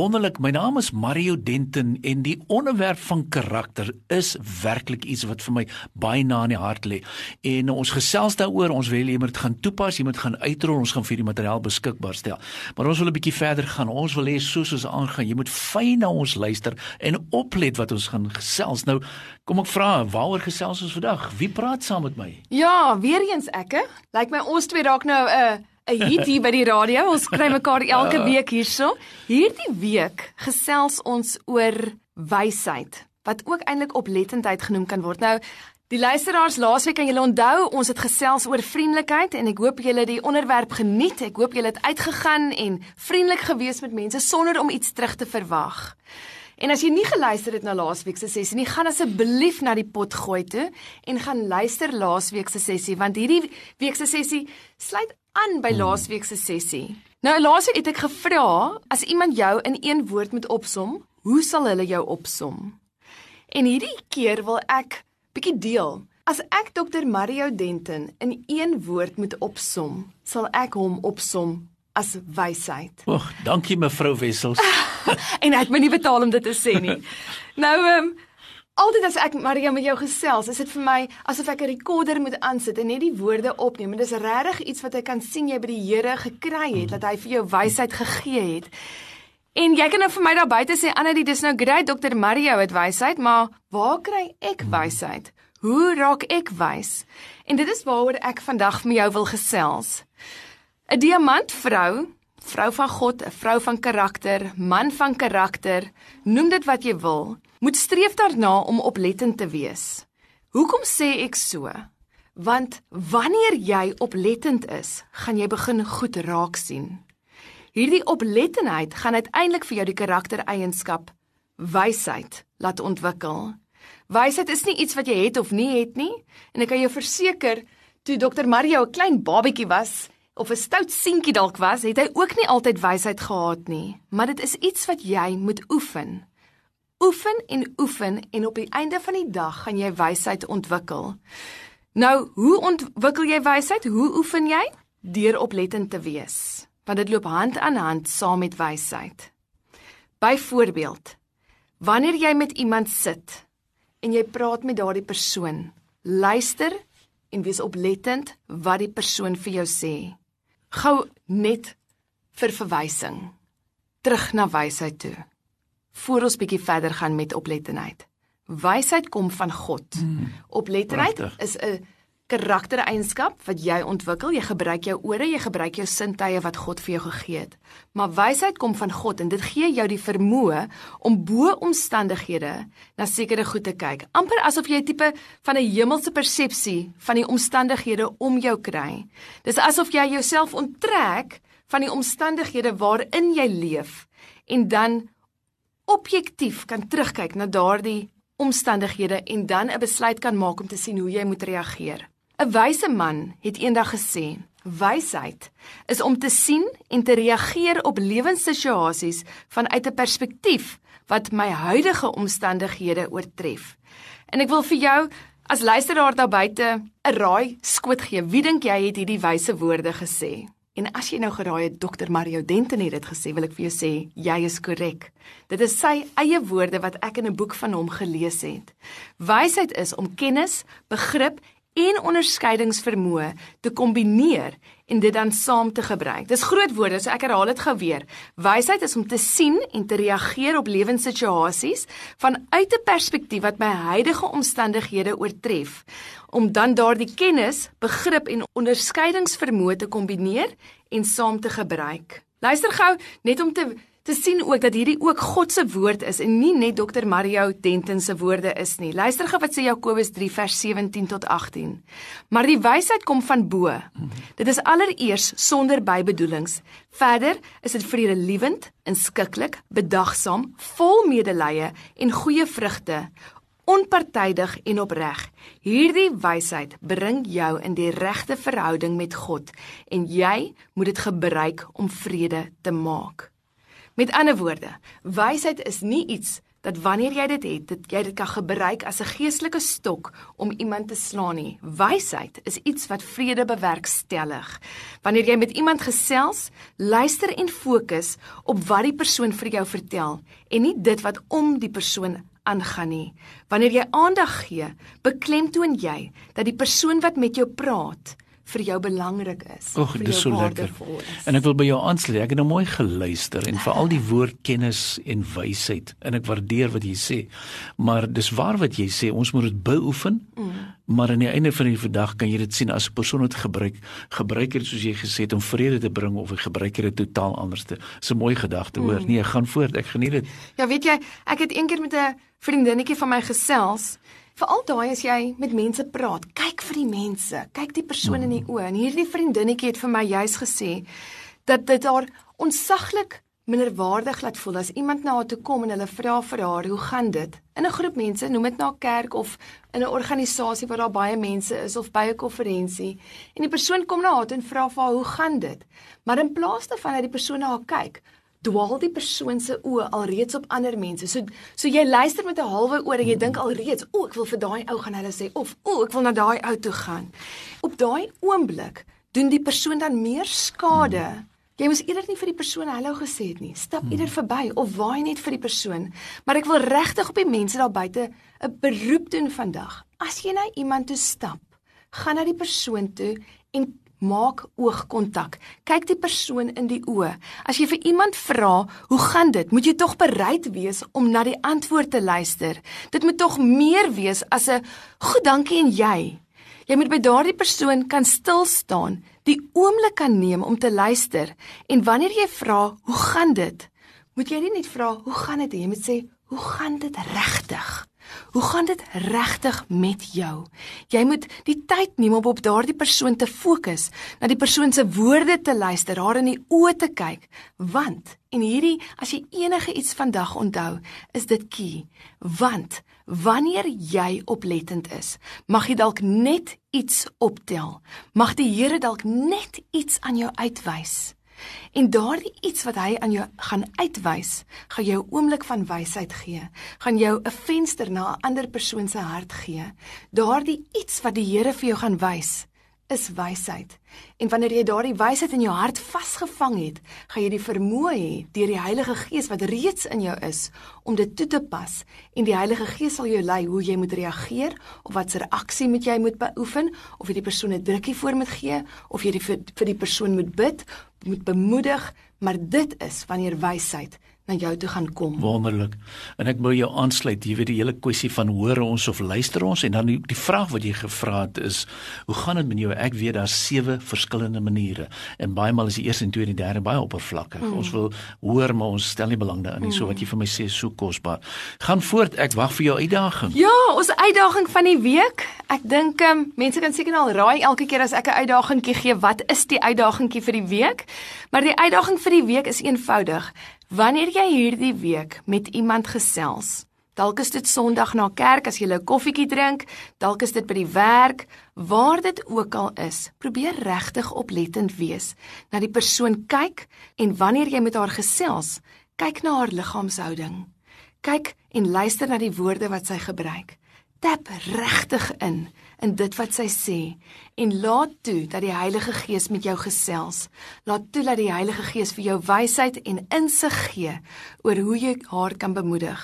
Wonderlik, my naam is Mario Denton en die onderwerp van karakter is werklik iets wat vir my baie na in die hart lê. En ons gesels daaroor, ons wil jy moet gaan toepas, jy moet gaan uitrol, ons gaan vir die materiaal beskikbaar stel. Maar ons wil 'n bietjie verder gaan. Ons wil hê soos ons aangaan, jy moet fyn na ons luister en oplet wat ons gaan gesels. Nou, kom ek vra, waaroor gesels ons vandag? Wie praat saam met my? Ja, weer eens ekke. Lyk my ons twee dalk nou 'n uh, 'n hit hier by die radio. Ons kry mekaar elke week hierso. Hierdie week gesels ons oor wysheid wat ook eintlik oplettendheid genoem kan word. Nou Die luisteraars laasweek kan julle onthou, ons het gesels oor vriendelikheid en ek hoop julle het die onderwerp geniet. Ek hoop julle het uitgegaan en vriendelik gewees met mense sonder om iets terug te verwag. En as jy nie geluister het na laasweek se sessie nie, gaan asseblief na die pot gooi toe en gaan luister laasweek se sessie want hierdie week se sessie sluit aan by laasweek se sessie. Nou laasweek het ek gevra as iemand jou in een woord moet opsom, hoe sal hulle jou opsom? En hierdie keer wil ek bietjie deel. As ek Dr Mario Denton in een woord moet opsom, sal ek hom opsom as wysheid. Ag, dankie mevrou Wessels. en het my nie betaal om dit te sê nie. nou ehm um, Altyd as ek Maria met jou gesels, is dit vir my asof ek 'n rekorder moet aansit en net die woorde opneem. Dit is regtig iets wat ek kan sien jy by die Here gekry het, dat hy vir jou wysheid gegee het. En jy kan nou vir my daar buite sê, "Anna, dit is nou great, Dr. Mario het wysheid, maar waar kry ek wysheid? Hoe raak ek wys?" En dit is waaroor ek vandag met jou wil gesels. 'n Diamantvrou, vrou van God, 'n vrou van karakter, man van karakter, noem dit wat jy wil moet streef daarna om oplettend te wees. Hoekom sê ek so? Want wanneer jy oplettend is, gaan jy begin goed raak sien. Hierdie oplettendheid gaan uiteindelik vir jou die karaktereienskap wysheid laat ontwikkel. Wysheid is nie iets wat jy het of nie het nie, en ek kan jou verseker, toe Dr Mario 'n klein babatjie was of 'n stout seentjie dalk was, het hy ook nie altyd wysheid gehad nie, maar dit is iets wat jy moet oefen. Oefen en oefen en op die einde van die dag gaan jy wysheid ontwikkel. Nou, hoe ontwikkel jy wysheid? Hoe oefen jy? Deur oplettend te wees, want dit loop hand aan hand saam met wysheid. Byvoorbeeld, wanneer jy met iemand sit en jy praat met daardie persoon, luister en wees oplettend wat die persoon vir jou sê. Gou net vir verwysing terug na wysheid toe voor ons bietjie verder gaan met oplettendheid. Wysheid kom van God. Hmm, oplettendheid is 'n karaktereienskap wat jy ontwikkel. Jy gebruik jou ore, jy gebruik jou sintuie wat God vir jou gegee het. Maar wysheid kom van God en dit gee jou die vermoë om bo omstandighede na sekere goed te kyk. Amper asof jy 'n tipe van 'n hemelse persepsie van die omstandighede om jou kry. Dis asof jy jouself onttrek van die omstandighede waarin jy leef en dan objektief kan terugkyk na daardie omstandighede en dan 'n besluit kan maak om te sien hoe jy moet reageer. 'n Wyse man het eendag gesê: "Wysheid is om te sien en te reageer op lewenssituasies vanuit 'n perspektief wat my huidige omstandighede oortref." En ek wil vir jou as luisteraar daar buite 'n raai skoot gee. Wie dink jy het hierdie wyse woorde gesê? En as jy nou geraai het Dr Mario Denton het dit gesê, wil ek vir jou sê jy is korrek. Dit is sy eie woorde wat ek in 'n boek van hom gelees het. Wysheid is om kennis, begrip en onderskeidingsvermoë te kombineer en dit dan saam te gebruik. Dis groot woorde, so ek herhaal dit gou weer. Wysheid is om te sien en te reageer op lewenssituasies vanuit 'n perspektief wat my huidige omstandighede oortref, om dan daardie kennis, begrip en onderskeidingsvermoë te kombineer en saam te gebruik. Luister gou net om te te sien ook dat hierdie ook God se woord is en nie net Dr Mario Denton se woorde is nie. Luister gou wat sê Jakobus 3 vers 17 tot 18. Maar die wysheid kom van bo. Dit is allereers sonder bybedoelings. Verder is dit vredelewend, inskikkelik, bedagsaam, vol medelee en goeie vrugte onpartydig en opreg. Hierdie wysheid bring jou in die regte verhouding met God en jy moet dit gebruik om vrede te maak. Met ander woorde, wysheid is nie iets dat wanneer jy dit het, dat jy dit kan gebruik as 'n geestelike stok om iemand te slaan nie. Wysheid is iets wat vrede bewerkstellig. Wanneer jy met iemand gesels, luister en fokus op wat die persoon vir jou vertel en nie dit wat om die persoon aangaan nie. Wanneer jy aandag gee, beklemtoon jy dat die persoon wat met jou praat vir jou belangrik is. Ag, dis so lekker. En ek wil by jou aansluit. Ek het nou mooi geluister en veral die woord kennis en wysheid en ek waardeer wat jy sê. Maar dis waar wat jy sê, ons moet dit beoefen. Mm. Maar aan die einde van die dag kan jy dit sien as 'n persoon wat gebruik gebruik dit soos jy gesê het om vrede te bring of 'n gebruiker dit totaal anders te. Dis 'n mooi gedagte hoor. Mm. Nee, gaan voort. Ek geniet dit. Ja, weet jy, ek het eendag met 'n vriendinnetjie van my gesels Veral daai as jy met mense praat, kyk vir die mense, kyk die persoon in die mm. oë. En hierdie vriendinnetjie het vir my juis gesê dat dit haar onsaglik minderwaardig laat voel as iemand na haar toe kom en hulle vra vir haar, "Hoe gaan dit?" In 'n groep mense, noem dit na 'n kerk of in 'n organisasie waar daar baie mense is of by 'n konferensie, en die persoon kom na haar toe en vra vir haar, "Hoe gaan dit?" Maar in plaas daarvan dat die persoon na haar kyk, dwaal die persoon se oë alreeds op ander mense. So so jy luister met 'n halwe oor en jy dink alreeds, "O, ek wil vir daai ou gaan hulle sê" of "O, ek wil na daai ou toe gaan." Op daai oomblik doen die persoon dan meer skade. Jy moes eerder nie vir die persoon hallo gesê het nie. Stap eerder verby of waai net vir die persoon. Maar ek wil regtig op die mense daar buite 'n beroep doen vandag. As jy na iemand toe stap, gaan na die persoon toe en Maak oogkontak. Kyk die persoon in die oë. As jy vir iemand vra, "Hoe gaan dit?" moet jy tog bereid wees om na die antwoord te luister. Dit moet tog meer wees as 'n "Goed, dankie en jy." Jy moet by daardie persoon kan stil staan, die oomblik kan neem om te luister en wanneer jy vra, "Hoe gaan dit?" moet jy nie net vra, "Hoe gaan dit?" jy moet sê, "Hoe gaan dit regtig?" Hoe gaan dit regtig met jou? Jy moet die tyd neem om op daardie persoon te fokus, na die persoon se woorde te luister, haar in die oë te kyk, want en hierdie as jy enige iets vandag onthou, is dit key. Want wanneer jy oplettend is, mag jy dalk net iets optel. Mag die Here dalk net iets aan jou uitwys. En daardie iets wat hy aan jou gaan uitwys, gaan jou oomblik van wysheid gee, gaan jou 'n venster na 'n ander persoon se hart gee. Daardie iets wat die Here vir jou gaan wys, is wysheid. En wanneer jy daardie wysheid in jou hart vasgevang het, gaan jy die vermoë hê deur die Heilige Gees wat reeds in jou is om dit toe te pas en die Heilige Gees sal jou lei hoe jy moet reageer of watter aksie moet jy moet beoefen of jy die persoon 'n drukkie voor moet gee of jy die, vir, vir die persoon moet bid, moet bemoedig, maar dit is wanneer wysheid na jou toe gaan kom. Wonderlik. En ek wil jou aansluit, jy weet die hele kwessie van hoor ons of luister ons en dan die, die vraag wat jy gevra het is, hoe gaan dit met jou? Ek weet daar's sewe verskillende maniere en baie maal is die eerste en tweede en derde baie oppervlakkig. Mm. Ons wil hoor maar ons stel nie belang daarin nie. Mm. So wat jy vir my sê is so kosbaar. Gaan voort, ek wag vir jou uitdaging. Ja, ons uitdaging van die week. Ek dink um, mense kan seker al raai elke keer as ek 'n uitdagingkie gee, wat is die uitdagingkie vir die week? Maar die uitdaging vir die week is eenvoudig. Wanneer jy hierdie week met iemand gesels, dalk is dit Sondag na kerk as jy 'n koffietjie drink, dalk is dit by die werk, waar dit ook al is, probeer regtig oplettend wees. Na die persoon kyk en wanneer jy met haar gesels, kyk na haar liggaamshouding. Kyk en luister na die woorde wat sy gebruik. Tap regtig in in dit wat sy sê en laat toe dat die Heilige Gees met jou gesels. Laat toe dat die Heilige Gees vir jou wysheid en insig gee oor hoe jy haar kan bemoedig.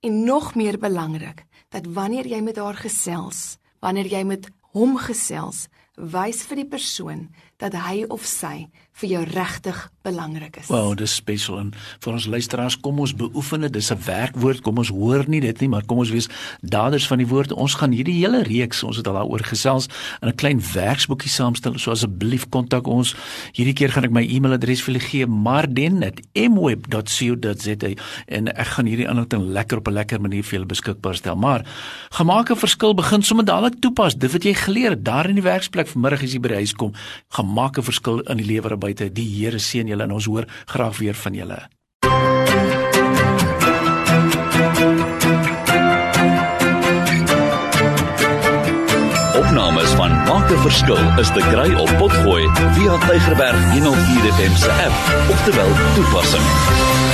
En nog meer belangrik, dat wanneer jy met haar gesels, wanneer jy met hom gesels, wys vir die persoon dat hy of sy vir jou regtig belangrik is. Wow, dis special en vir ons luisteraars, kom ons beoefen dit. Dis 'n werkwoord. Kom ons hoor nie dit nie, maar kom ons wees daders van die woord. Ons gaan hierdie hele reeks, ons het al daaroor gesels, in 'n klein werksboekie saamstel. So asseblief kontak ons. Hierdie keer gaan ek my e-mailadres vir julle gee, marden@mweb.co.za en ek gaan hierdie inligting lekker op 'n lekker manier vir julle beskikbaar stel. Maar gemaak 'n verskil begin sommer dadelik toepas. Dit wat jy geleer het daar in die werksplek vanmiddag as jy by die huis kom, gaan maak 'n verskil in die lewe daar buite. Die Here seën julle en ons hoor graag weer van julle. Opnames van Maak 'n Verskil is te kry op Potgooi via Tigerberg 104 FM se app of terwyl toepassing.